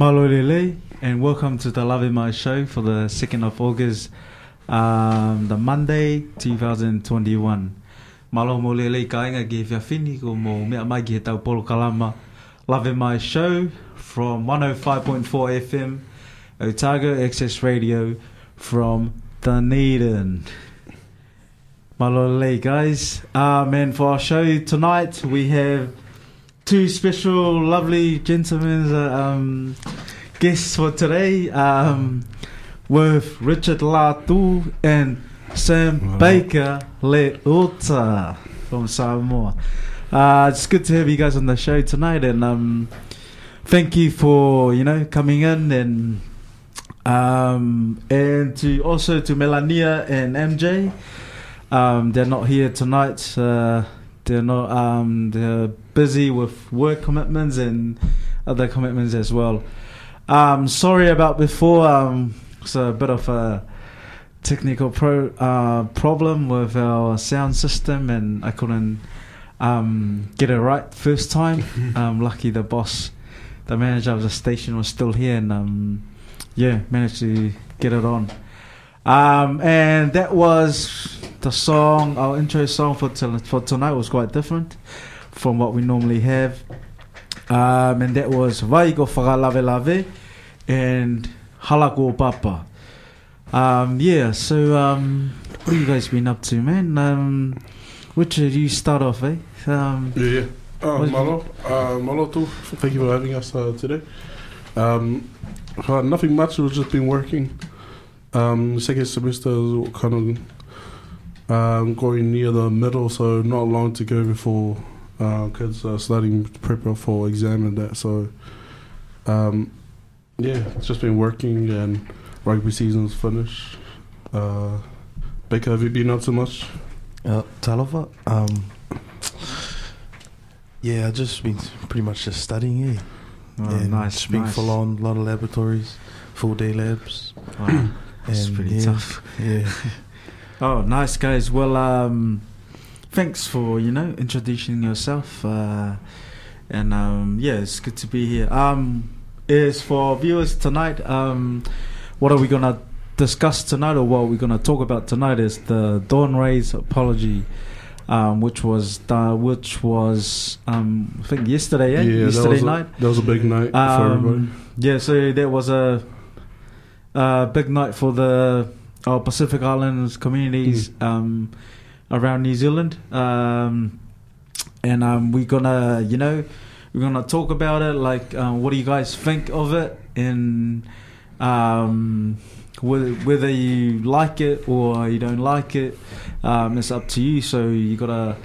malolele and welcome to the Lave Mai Show for the 2nd of August, um, the Monday 2021. Malo mo lele kainga ki whiawhini ko mō mea. Lave Mai Show from 105.4 FM, Otago Access Radio from Dunedin. Malo lele guys. Ah, um, and for our show tonight we have two special lovely gentlemen. Uh, um, guests for today um, with Richard Latu and Sam Wow. Baker Leota from Samoa. Uh, it's good to have you guys on the show tonight, and um, thank you for you know coming in and um, and to also to Melania and MJ. Um, they're not here tonight. Uh, they're not. Um, they're busy with work commitments and other commitments as well. Um, sorry about before. Um, it's a bit of a technical pro uh, problem with our sound system, and I couldn't um, get it right first time. um, lucky the boss, the manager of the station, was still here, and um, yeah, managed to get it on. Um, and that was the song. Our intro song for t- for tonight was quite different from what we normally have. Um, and that was Vaigo Whakalave Lave and Halako Papa. Um, yeah, so um, what have you guys been up to, man? Um, Richard, you start off, eh? Um, Yeah, yeah. Uh, malo, uh, malo too. Thank you for having us uh, today. Um, uh, nothing much. We've just been working. Um, second semester is kind of um, going near the middle, so not long to go before uh, kids are starting to prepare for exam and that. So, um, yeah, it's just been working and rugby season's finished. Uh, Baker, have you been up so much? Uh, Talofa, um, yeah, I've just been pretty much just studying, yeah. oh, and nice, Just been nice. full on, a lot of laboratories, full day labs. Wow, that's and pretty yeah, tough. Yeah. Oh, nice guys. Well, um, thanks for you know introducing yourself, uh, and um, yeah, it's good to be here. Um, is for viewers tonight. Um, what are we gonna discuss tonight, or what we're we gonna talk about tonight? Is the Dawn Raids apology, um, which was done, which was um, I think yesterday, eh? that yesterday was a, night. That was a big night for everybody. Um, yeah, so there was a, a big night for the our Pacific Islands communities um, around New Zealand, um, and um, we're gonna, you know, we're gonna talk about it. Like, um, what do you guys think of it, and um, whether, whether you like it or you don't like it, um, it's up to you. So you gotta,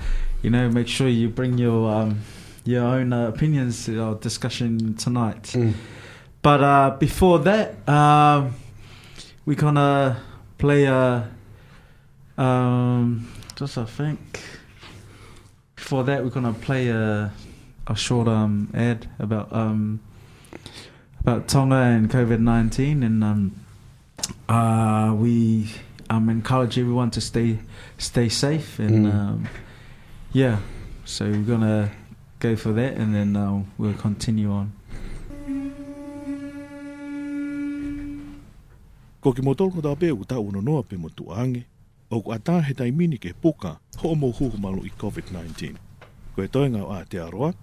you know, make sure you bring your um, your own uh, opinions to our discussion tonight. Mm. But uh, before that, um, we're gonna play a. Um, just I think. Before that, we're gonna play a a short um ad about um about Tonga and COVID nineteen, and um uh we um encourage everyone to stay stay safe and Mm. um yeah, so we're gonna go for that, and then uh, we'll continue on. Ko ki motolo da pe uta uno noa pe mo tuange, o ku ata he taimini ke puka ho mo huhu malu i COVID-19. Ko e toenga o a te aroa,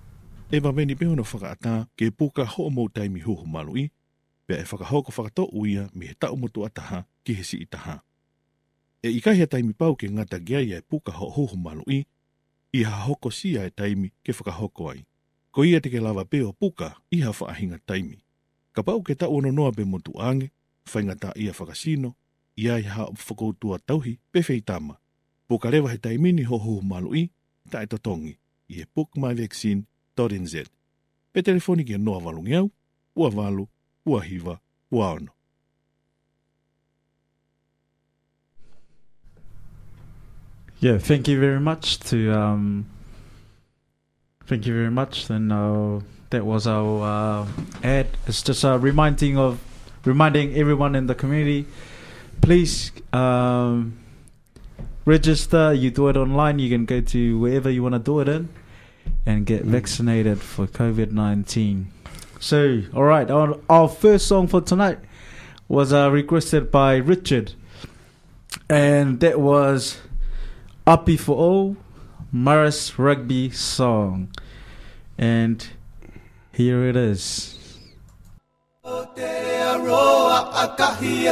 e wa veni pe hono whakaata ke puka ho mo taimi huhu malu i, pe e whakahoko whakato uia mi he tau motu ataha ki he si. E i taimi pau ke ngata gea ia e puka ho huhu malu i, i ha hoko sia e taimi ke whakahoko ai. Ko ia te ke lava pe o puka i ha whaahinga taimi. Ka pau ke tau ono noa pe mo tuange, whaingata ia whakasino, ia i ha whakoutua tauhi pe feitama. Puka rewa he taimini ho ho malu i, ta e totongi, i Yeah, thank you very much to um thank you very much. And uh, that was our uh, ad. It's just a reminding of reminding everyone in the community. Please um, register. You do it online. You can go to wherever you want to do it in, and get Mm. vaccinated for COVID nineteen. So, all right, our, our first song for tonight was uh, requested by Richard, and that was Uppy for All, Morris Rugby song. And Here it is. O te aroa a kahi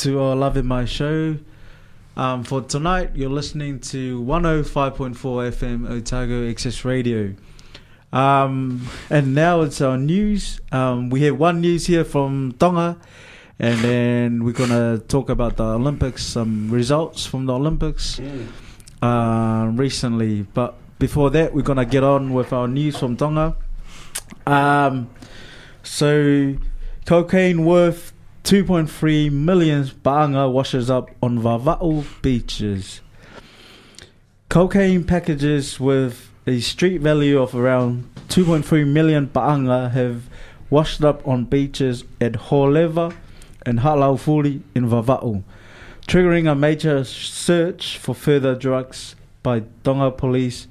to our Lave Mai show. Um, for tonight, you're listening to 105.4 FM Otago Access Radio. Um, and now it's our news. Um, we have one news here from Tonga, and then we're going to talk about the Olympics, some results from the Olympics uh, recently. But before that, we're going to get on with our news from Tonga. Um, so, cocaine worth 2.3 million pa'anga washes up on Vava'u beaches. Cocaine packages with a street value of around 2.3 million pa'anga have washed up on beaches at Holeva and Halaufuri in Vava'u, triggering a major search for further drugs by Tonga Police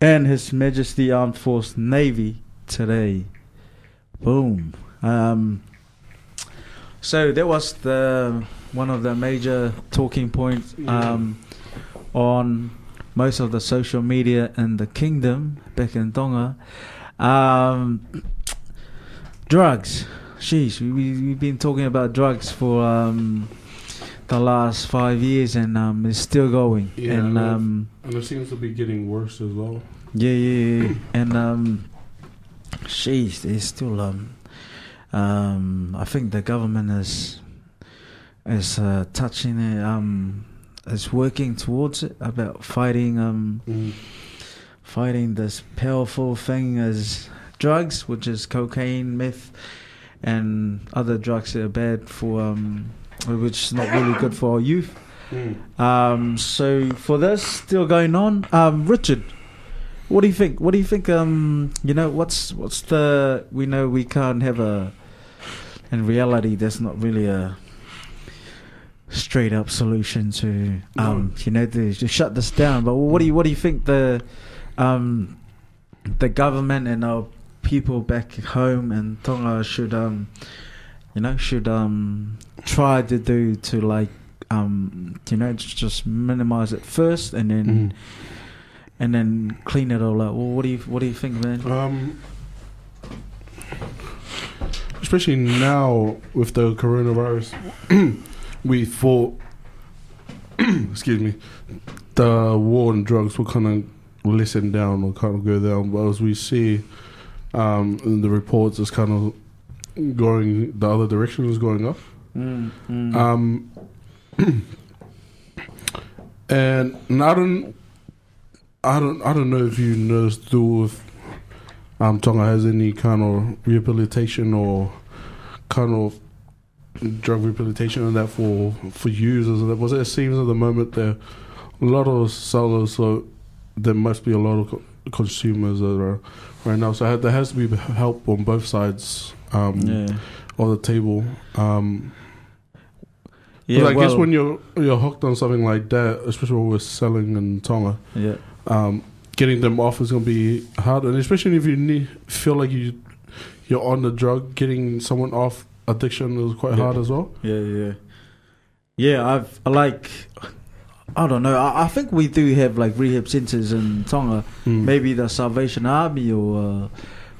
and His Majesty Armed Force Navy today. Boom. Um, so that was the one of the major talking points um, on most of the social media in the kingdom back in Tonga. Um, drugs. Sheesh, we, we've been talking about drugs for um, the last five years and um, it's still going. Yeah, and um, And it seems to be getting worse as well. yeah, yeah, yeah. and um, sheesh, there's still um, um, I think the government is is uh, touching it, um, is working towards it about fighting um, Mm. fighting this powerful thing as drugs, which is cocaine, meth, and other drugs that are bad for um, which is not really good for our youth. Mm. Um, so for this still going on, um, Richard, what do you think? What do you think? Um, you know, what's what's the? We know we can't have a. In reality, there's not really a. straight up solution to um, you know to, to shut this down. But what do you what do you think the um, the government and our people back home in Tonga should um, you know should um, try to do to like um, you know just, just minimize it first and then Mhm. And then clean it all up. Well, what do you what do you think, man? Um, especially now with the coronavirus, we thought, excuse me, the war on drugs will kind of listen down or kind of go down. But as we see um, in the reports, it's kind of going the other direction is going up. Mm, mm. Um, and, I don't, I don't, I don't know if you know do with um, Tonga has any kind of rehabilitation or kind of drug rehabilitation and that for for users. And that was it seems at the moment there a lot of sellers, so there must be a lot of co- consumers that are right now. So there has to be help on both sides um, yeah. of the table. Um, Yeah, but I guess when you're you're hooked on something like that, especially when we're selling in Tonga, yeah, um, getting them off is going to be hard, and especially if you need, feel like you you're on the drug, getting someone off addiction is quite Yeah. hard as well. yeah, yeah, yeah. I've I like. I don't know. I, I think we do have like rehab centers in Tonga. Mm. Maybe the Salvation Army or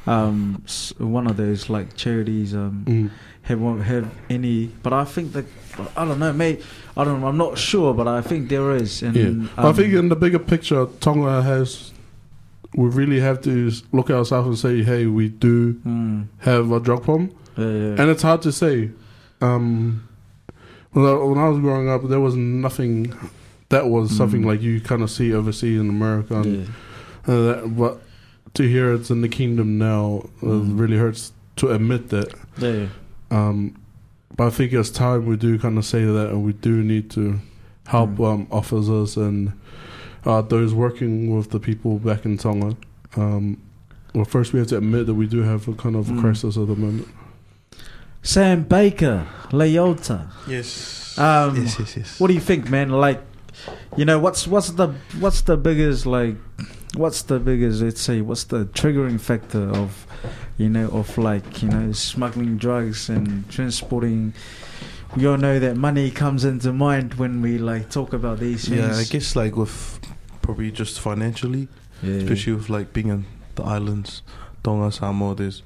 uh, um, s- one of those like charities um, Mm. have have any. But I think that I don't know. May I don't. know, I'm not sure, but I think there is. And, Yeah, um, I think in the bigger picture, Tonga has. We really have to look at ourselves and say, "Hey, we do mm, have a drug problem," yeah, yeah. and it's hard to say. Um, when, I, when I was growing up, there was nothing that was something Mm. like you kind of see overseas in America, and yeah. Uh, that, but to hear it's in the kingdom now uh, Mm. really hurts to admit that. yeah. Um, but I think as time we do kind of say that, and we do need to help Mm. um, officers and uh, those working with the people back in Tonga. Um, well, first we have to admit that we do have a kind of Mm. crisis at the moment. Sam Baker, Leota. Yes. Um, yes, yes, yes. What do you think, man? Like, you know, what's what's the what's the biggest like, what's the biggest? Let's say, what's the triggering factor of, you know, of like you know smuggling drugs and transporting. We all know that money comes into mind when we like talk about these things. Yeah, I guess like with probably just financially, yeah, especially with like being in the islands, Tonga, Samoa. There's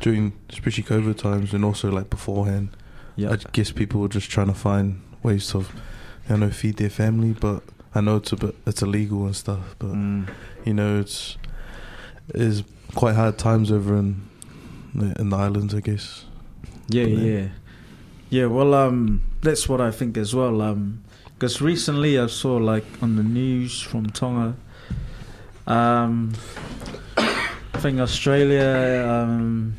during especially COVID times and also like beforehand. yeah, I guess people were just trying to find ways to, you know, feed their family. But I know it's a bit it's illegal and stuff. But Mm. you know, it's is quite hard times over in the, in the islands. I guess. Yeah, Yeah. yeah, yeah. Well, um, that's what I think as well. Um, because recently I saw like on the news from Tonga, um, I think Australia, um,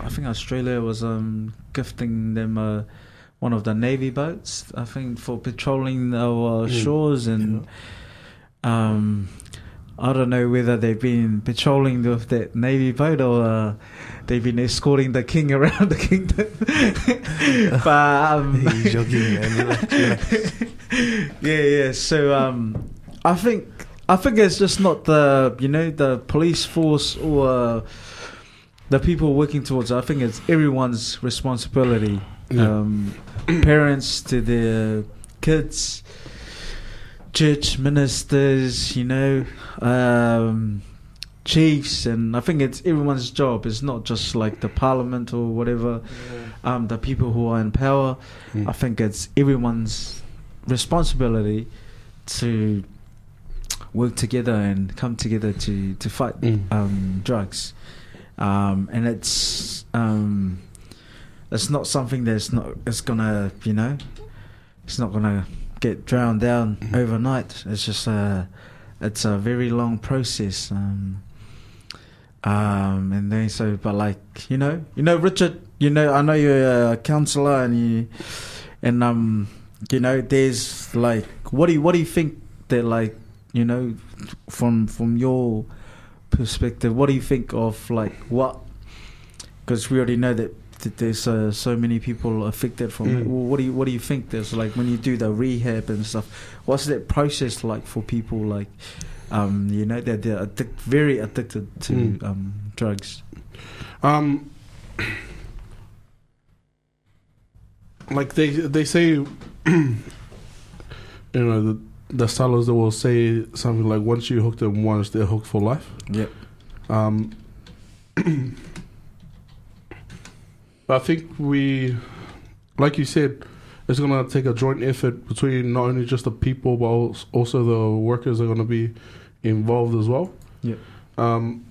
I think Australia was um gifting them uh, one of the navy boats. I think for patrolling our Mm. shores and um. I don't know whether they've been patrolling with that navy boat or uh, they've been escorting the king around the kingdom. but um, He's joking, man. Yeah, yeah. So um, I think I think it's just not the you know the police force or uh, the people working towards. it. I think it's everyone's responsibility. Yeah. Um, parents to their kids, church ministers, you know, um, chiefs, and I think it's everyone's job. It's not just like the parliament or whatever. Um, the people who are in power. Mm. I think it's everyone's responsibility to work together and come together to to fight Mm. um, drugs, um, and it's um, it's not something that's not it's gonna you know it's not gonna get drowned down Mhm. overnight. It's just a it's a very long process. Um, um, and then so, but like you know, you know, Richard, you know, I know you're a counselor and you, and um, you know, there's like, what do you, what do you think that like, you know, from from your perspective, what do you think of like what? Because we already know that there's uh, so many people affected from it. Mm. Well, what do you what do you think? There's like when you do the rehab and stuff. What's that process like for people like, um, you know, that they're addic- very addicted to Mm. um, drugs? Um, like they they say, you know, the the sellers that will say something like, "Once you hook them once, they're hooked for life." Yep. Um, I think we, like you said, it's gonna take a joint effort between not only just the people, but also the workers are gonna be involved as well. Yep. Um,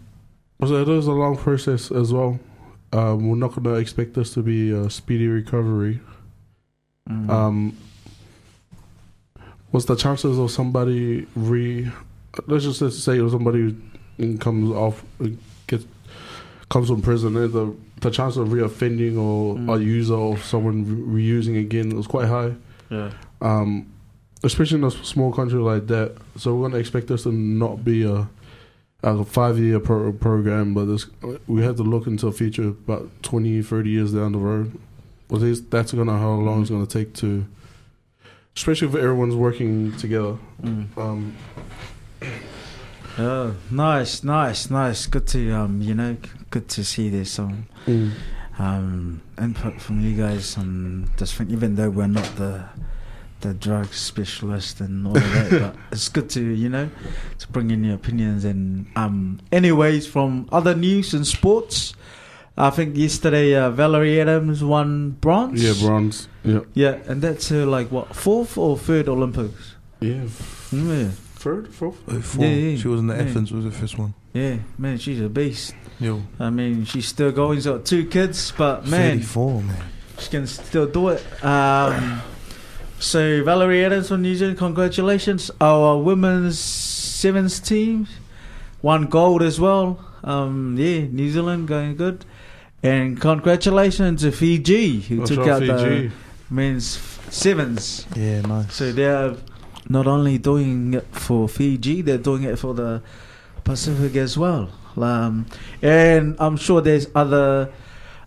so it is a long process as well. Um, we're not gonna expect this to be a speedy recovery. Mm. Um, what's the chances of somebody re? Let's just say somebody comes off, gets comes from prison, and the the chance of reoffending or Mm. a user or someone re- reusing again was quite high. yeah. Um, especially in a small country like that. So we're gonna expect this to not be a a five year pro- program, but this, we have to look into the future about 20, 30 years down the road. Well, this, that's gonna how long it's gonna take to, especially if everyone's working together. Mm. Um, Oh, nice, nice, nice. Good to um, you know, g- good to see there's some um input from you guys on this thing. Even though we're not the the drug specialist and all of that, but it's good to you know to bring in your opinions and um. Anyways, from other news and sports, I think yesterday uh, Valerie Adams won bronze. Yeah, bronze. Yeah, Yeah, and that's her like what fourth or third Olympics. yeah. Yeah, Third, fourth. Oh, four. Yeah, yeah, She was in the yeah. Athens. Was the first one? yeah, man, she's a beast. Yo, I mean, she's still going. She's got two kids, but man, thirty-four, man. she can still do it. Um, so Valerie Adams from New Zealand, congratulations! Our women's sevens team won gold as well. Um, yeah, New Zealand going good, and congratulations to Fiji who What's took up, out the Fiji? men's sevens. Yeah, nice. So they're not only doing it for Fiji, they're doing it for the Pacific as well. Um, and I'm sure there's other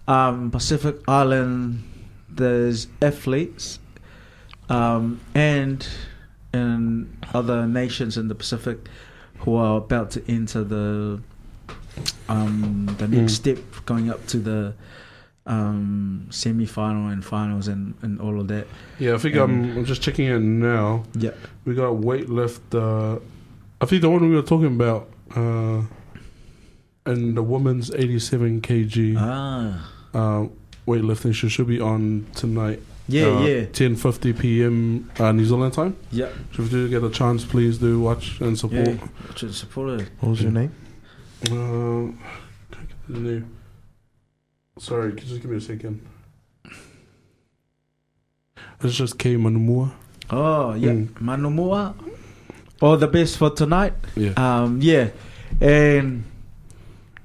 um, Pacific Island there's athletes um, and in other nations in the Pacific who are about to enter the um, the next Mm. step, going up to the um, semi-final and finals and, and all of that. Yeah, I think Um, I'm, I'm just checking it now. Yeah. We got weightlift. Uh, I think the one we were talking about, uh, and the woman's 87 kg Ah. uh, weightlifting She should be on tonight. Yeah, uh, yeah. 10:50 p.m. Uh, New Zealand time. Yeah. So if you do get a chance, please do watch and support. Yeah. Should support it. What was your name? Uh, can't get the name. Sorry, can you just give me a second. It's just K Manumua. Oh, yeah. Mm. Manumua. All the best for tonight. Yeah. Um, yeah. And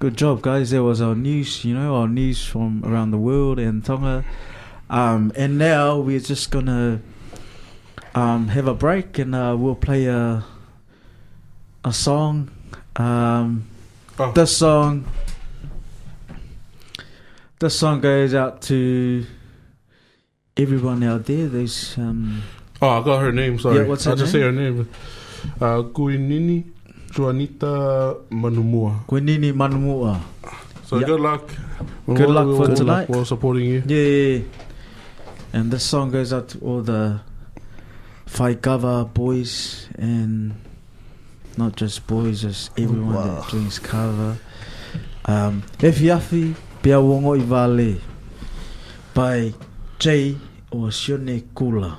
good job, guys. There was our news, you know, our news from around the world and Tonga. Um, and now we're just gonna um, have a break and uh, we'll play a a song. Um, Oh. This song, this song goes out to everyone out there. There's um, Oh, I got her name. Sorry, Yeah, what's her I'll just say her name. Uh, Kuinini Juanita Manumua. Kuinini Manumua. So Yeah. good luck. Good luck for good tonight. We're supporting you. Yeah. And this song goes out to all the Faikava boys and not just boys, just everyone Wow. that drinks kava. Um, e fiafi pia wongo i vale by J o Sione Kula.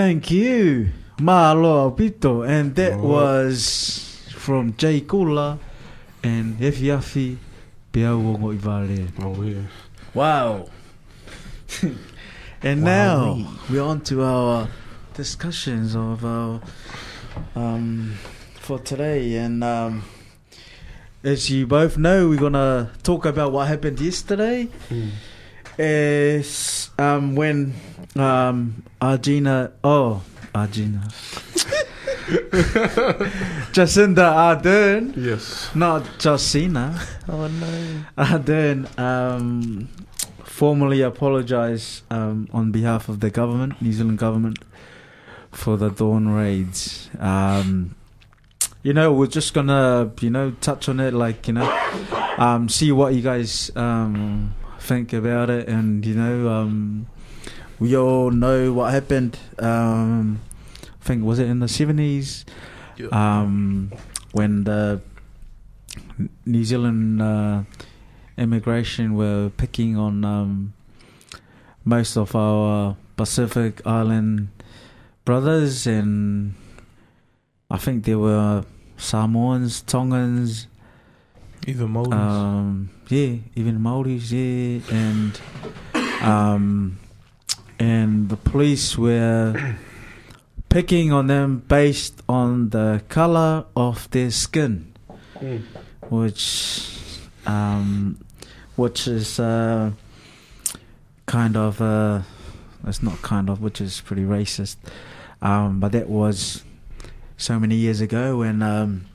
Thank you, Malo Pito, and that was from Jay Kula and Hefi Afi Peauongo Ivale. Oh, yeah. Wow. and now we're on to our discussions of our um, for today, and um, as you both know, we're gonna talk about what happened yesterday. Mm. Is um, when um, Argina, oh Argina, Jacinda Ardern, Yes. not Josina. Oh no. Ardern um, formally apologise um, on behalf of the government, New Zealand government, for the dawn raids. Um, you know, we're just gonna, you know, touch on it, like you know, um, see what you guys um, think about it, and you know, um, we all know what happened. Um, I think was it in the seventies um, when the New Zealand uh, immigration were picking on um, most of our Pacific Island brothers, and I think there were Samoans, Tongans, Even Maldives. Yeah, even Maoris, yeah, and um, and the police were picking on them based on the color of their skin, Mm. which um, which is uh, kind of uh, it's not kind of, which is pretty racist. Um, but that was so many years ago when um,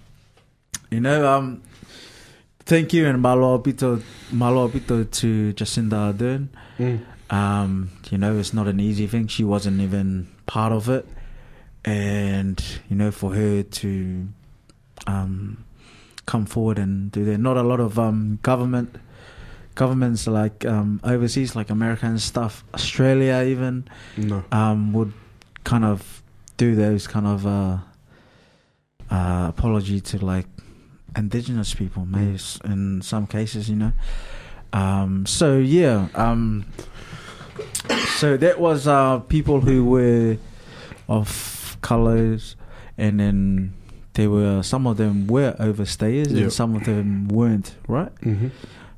You know, um, thank you and malo pito, malo pito to Jacinda Ardern. Mm. Um, you know, it's not an easy thing. She wasn't even part of it, and you know, for her to um, come forward and do that. Not a lot of um, government governments like um, overseas, like American stuff, Australia even No. um, would kind of do those kind of uh, uh, apology to like indigenous people, maybe s- in some cases, you know. Um, so yeah, um, so that was uh, people who were of colors, and then there were some of them were overstayers, Yep. and some of them weren't, right? Mm-hmm.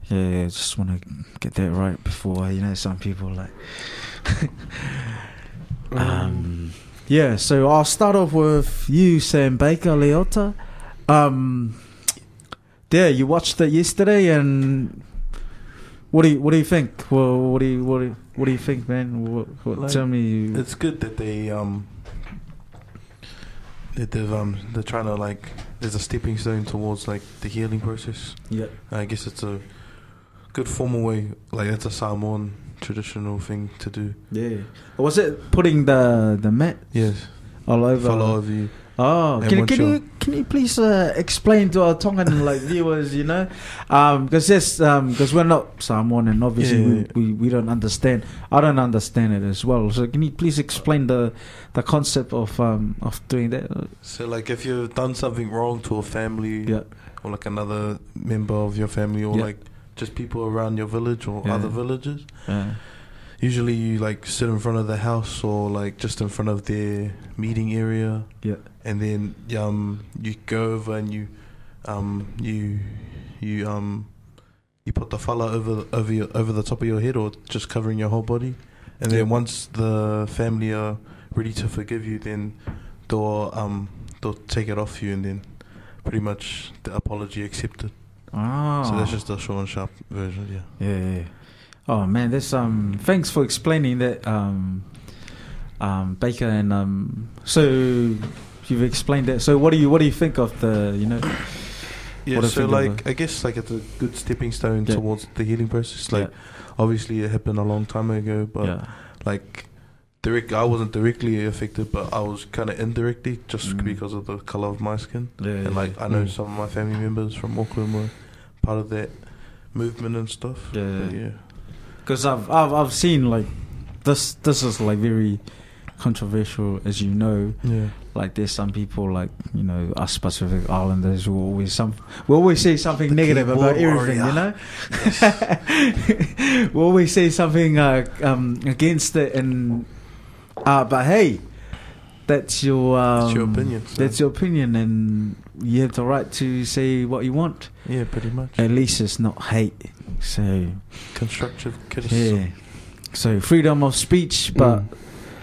Yeah, I just want to get that right before you know some people like. um, yeah, so I'll start off with you, Sam Baker, Leota. Um, yeah, you watched it yesterday, and what do you what do you think? Well, what do you what do you, what do you think, man? What, what, Like, tell me. You, It's good that they um that they've um they're trying to like there's a stepping stone towards like the healing process. yeah, I guess it's a good formal way, like it's a Samoan traditional thing to do. yeah. Was it putting the the mat Yes, all over? follow of you. Oh, can, once can you're- can you please uh, explain to our Tongan like viewers, you know, because yes, because we're not Samoan and obviously Yeah, yeah, we, we, we don't understand. I don't understand it as well. So can you please explain the the concept of um of doing that? So like if you've done something wrong to a family Yeah, or like another member of your family or Yeah. like just people around your village or Yeah. other villages, yeah, usually you like sit in front of the house or like just in front of their meeting area. yeah, and then um you go over and you um you you um you put the fala over over your, over the top of your head or just covering your whole body. And then once the family are ready to forgive you then they'll um they'll take it off you and then pretty much the apology accepted. Ah, so that's just the short and sharp version yeah yeah, yeah. Oh man, this um. Thanks for explaining that um, um, Baker and um. So you've explained that. So what do you what do you think of the you know? yeah so like i guess like it's a good stepping stone Yeah. towards the healing process like obviously it happened a long time ago but yeah. like direct I wasn't directly affected but I was kind of indirectly just Mm. because of the color of my skin Yeah, and like I know Mm. some of my family members from Auckland were part of that movement and stuff Yeah. But yeah because I've, I've I've seen like this this is like very controversial as you know. Yeah. Like there's some people like you know us Pacific Islanders who always some we always say something The negative about everything you know? Warrior. we always say something uh, um, against it and uh, but hey that's your um, It's your opinion, so- that's your opinion and you have the right to say what you want. Yeah pretty much. At least it's not hate so constructive criticism yeah. So freedom of speech, but Mm.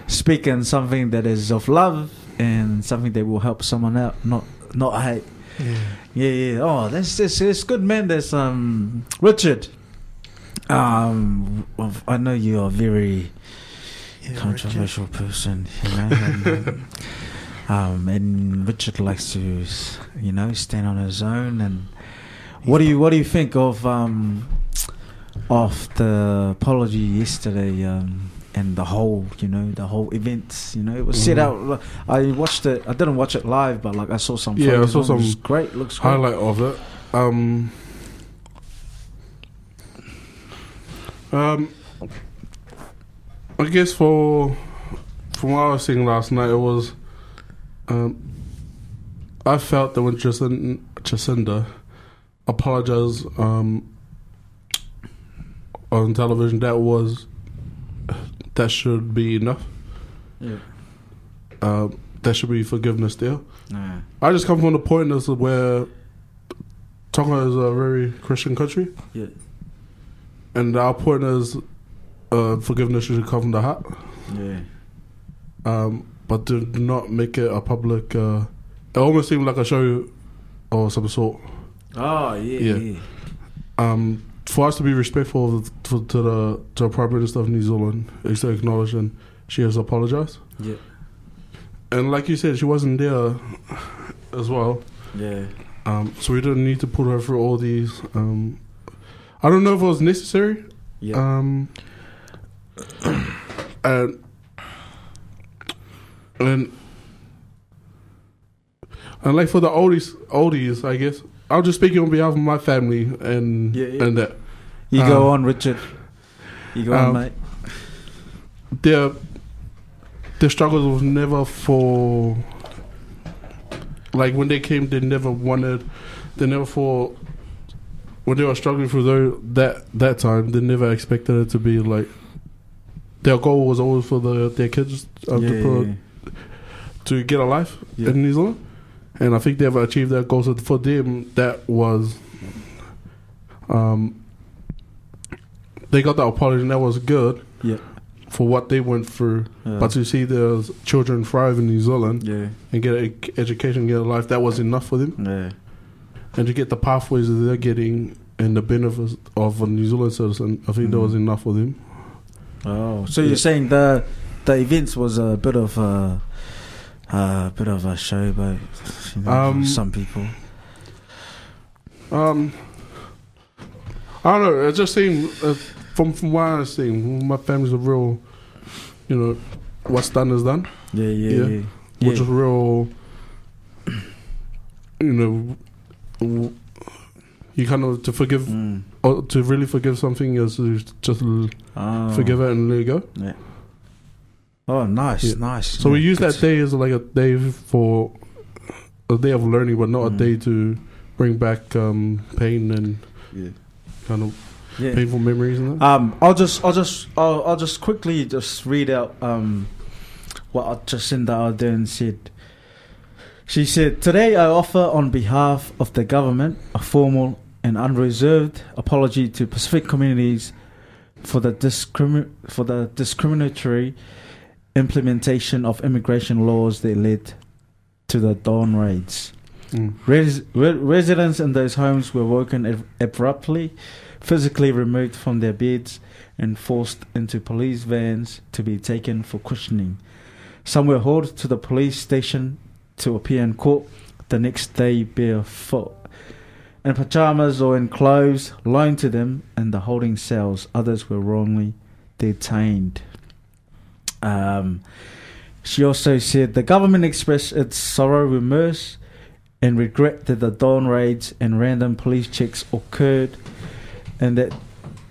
speaking something that is of love and something that will help someone out, not not hate. yeah Yeah, yeah. Oh, that's that's, that's good, man. There's um Richard. Um, I know you are a very yeah controversial person, you know. And, um, um, and Richard likes to, you know, stand on his own. And what do you what do you think of um of the apology yesterday? Um, and the whole, you know, the whole events you know, it was set Mhm. out. I watched it. I didn't watch it live, but like I saw some. Yeah, I saw of it. Some great. Looks great. highlight of it. Um, um, I guess for from what I was seeing last night, it was. Um, I felt that when Jacinda, Jacinda apologized um, on television, that was that should be enough. Yeah. Um, there should be forgiveness there. Nah. I just come from the point as where Tonga is a very Christian country, Yeah. and our point is uh, forgiveness should come from the heart, Yeah. um, but do not make it a public. Uh, it almost seemed like a show or some sort. Oh yeah. Yeah. Yeah. Um, for us to be respectful of, to, to the to the Prime Minister of New Zealand, is to acknowledge and she has apologized. Yeah. And like you said, she wasn't there as well. Yeah. Um, so we didn't need to put her through all these. Um, I don't know if it was necessary. Yeah. Um, and and and like for the oldies, oldies, I guess I'm just speaking on behalf of my family and Yeah, yeah. and that you go um, on, Richard. You go on, um, mate. their their struggles was never for like when they came they never wanted they never for when they were struggling through tho- that that time they never expected it to be like their goal was always for the their kids uh, yeah, to, put, yeah, to get a life Yeah. in New Zealand and I think they've achieved their goals So for them that was um they got the apology and that was good yeah. for what they went through yeah. but to see their children thrive in New Zealand yeah, and get an education, get a life, that was enough for them. yeah, And to get the pathways that they're getting and the benefits of a New Zealand citizen, I think that was Mm. enough for them. Oh, so Yeah. you're saying the the events was a bit of a a bit of a show, but you know, Um, some people. Um, I don't know. It just seemed, uh, from from what I've seen, my family's a real, you know, what's done is done, Yeah, yeah, yeah. yeah. yeah. which is real. You know, w- you kind of to forgive, Mm. or to really forgive something is just l- Oh. forgive it and let it go. Yeah. Oh, nice, Yeah. nice. So we use that day as like a day for a day of learning, but not Mm. a day to bring back um, pain and Yeah. kind of Yeah. painful memories and that. Um, I'll just, I'll just, I'll, I'll just quickly just read out um, what Jacinda Ardern said. She said, "Today I offer, on behalf of the government, a formal and unreserved apology to Pacific communities for the discrimi- for the discriminatory implementation of immigration laws that led to the dawn raids." Mm. Res- re- residents in those homes were woken ab- abruptly, physically removed from their beds, and forced into police vans to be taken for questioning. Some were hauled to the police station to appear in court the next day barefoot. In pajamas or in clothes loaned to them in the holding cells, others were wrongly detained. Um, she also said the government expressed its sorrow, remorse, and regret that the dawn raids and random police checks occurred and that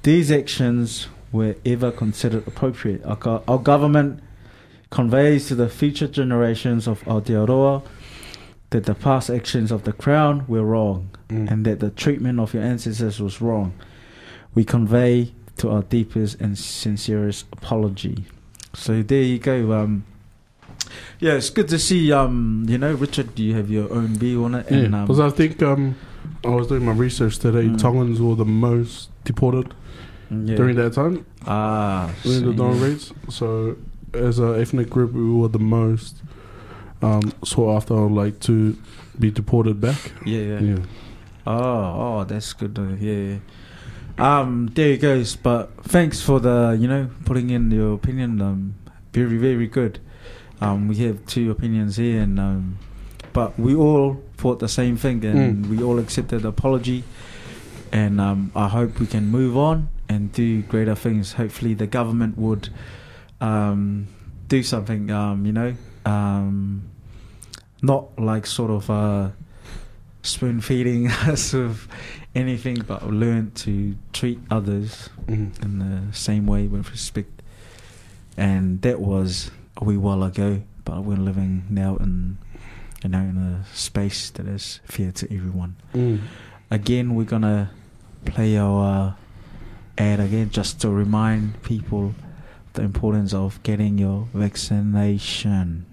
these actions were ever considered appropriate. Our, our government conveys to the future generations of Aotearoa that the past actions of the Crown were wrong Mm. and that the treatment of your ancestors was wrong. We convey to our deepest and sincerest apology. So there you go. Um, yeah, it's good to see. Um, you know, Richard, do you have your own view on it, Yeah, and um, because I think um, I was doing my research today. Mm. Tongans were the most deported yeah. during that time, ah, during the so, dawn yeah. raids. So, as an ethnic group, we were the most um, sought after, like to be deported back. Yeah, yeah. Yeah. Oh, oh, that's good. To, yeah. Um, there it goes. But thanks for the, you know, putting in your opinion. Um, very, very good. Um, we have two opinions here, and um, but we all thought the same thing, and we all accepted the apology. And um, I hope we can move on and do greater things. Hopefully, the government would um, do something. Um, you know, um, not like sort of. Uh, spoon feeding us with anything but I've learned to treat others Mhm. in the same way with respect and that was a wee while ago but we're living now in you know in a space that is fair to everyone Mm. again we're gonna play our ad again just to remind people the importance of getting your vaccination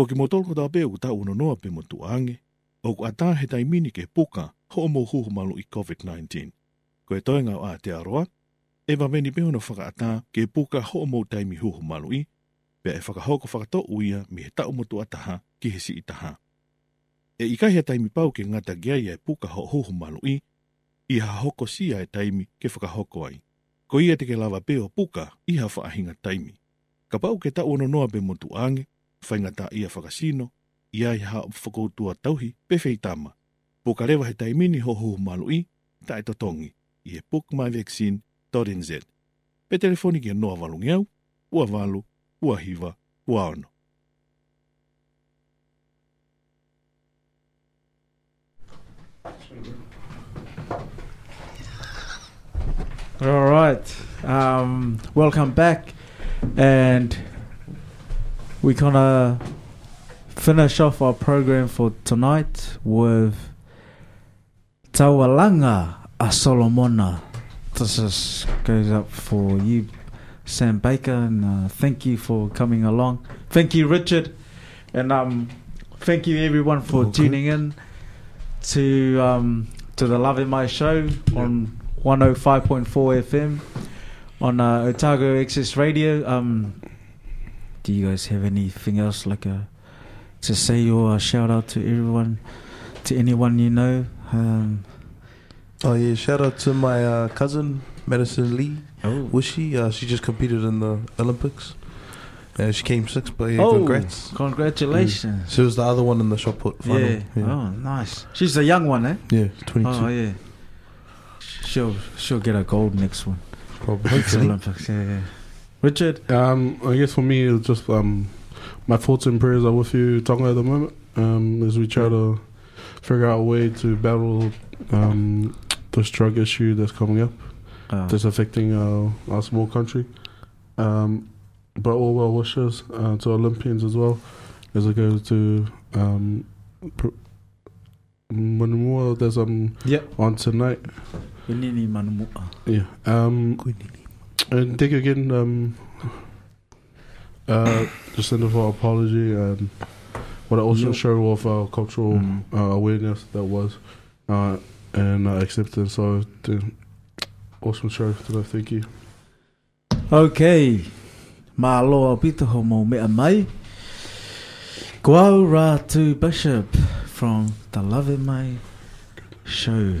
Ko ki motol ko tāpea ku tau uno noa pe mo tuange, o ku ata he taimini ke puka ho o mo huhu malu i COVID-19. Ko e toenga o aroa, e wameni pe hono whakaata ke puka ho o mo taimi huhu malu i, pe e whakahoko whakato uia mi he tau motu ataha ki he si itaha. E ikai he taimi pau ke ngata gea ia e puka ho huhu malu i, i ha hoko sia e taimi ke whakahoko ai. Ko ia te ke lava peo puka i ha whaahinga taimi. Ka pau ke ta uno noa pe motu ange, whaingata ia whakasino, ia i ha whakoutua tauhi pe wheitama. Po ka rewa he taimini ho ho malu i, ta e totongi, i e bookmyvaccine.nz. Pe telefoni ki noa valungi au, ua valu, ua hiva, ua ono. All right. Um, welcome back. And we're going to finish off our program for tonight with Tawalanga a Solomona. This is, goes up for you, Sam Baker, and uh, thank you for coming along. Thank you, Richard. And um, thank you, everyone, for Okay. tuning in to um, to the Lave Mai show on 105.4 FM on uh, Otago Access Radio. Um, do you guys have anything else like a to say or a shout out to everyone, to anyone you know? Um, Oh yeah, shout out to my uh, cousin Maddison Lee. oh, Wesche, uh, she just competed in the Olympics. Uh, she came sixth, but yeah, oh, congrats. congratulations! She was the other one in the shot put final. Yeah. Oh, nice. She's a young one, eh? yeah, 22. Oh, yeah. She'll she'll get a gold next one. Probably. Olympics. Yeah, yeah. Richard. Um, I guess for me, it's just um, my thoughts and prayers are with you, Tonga, at the moment, um, as we try to figure out a way to battle um, this drug issue that's coming up, Uh, that's affecting our, our small country. Um, but all well wishes uh, to Olympians as well, as it goes to um, pr- Manumua. There's um yep. on tonight. Yeah. Um, and you again. Um, uh, just send for our apology and what I also Yep. show of our cultural Mm. uh, awareness that was uh, and uh, acceptance. So, the awesome show today. Thank you. Okay. Mā loa pito ho mō mea mai. Ko au rātu Bishop from the Lave Mai show.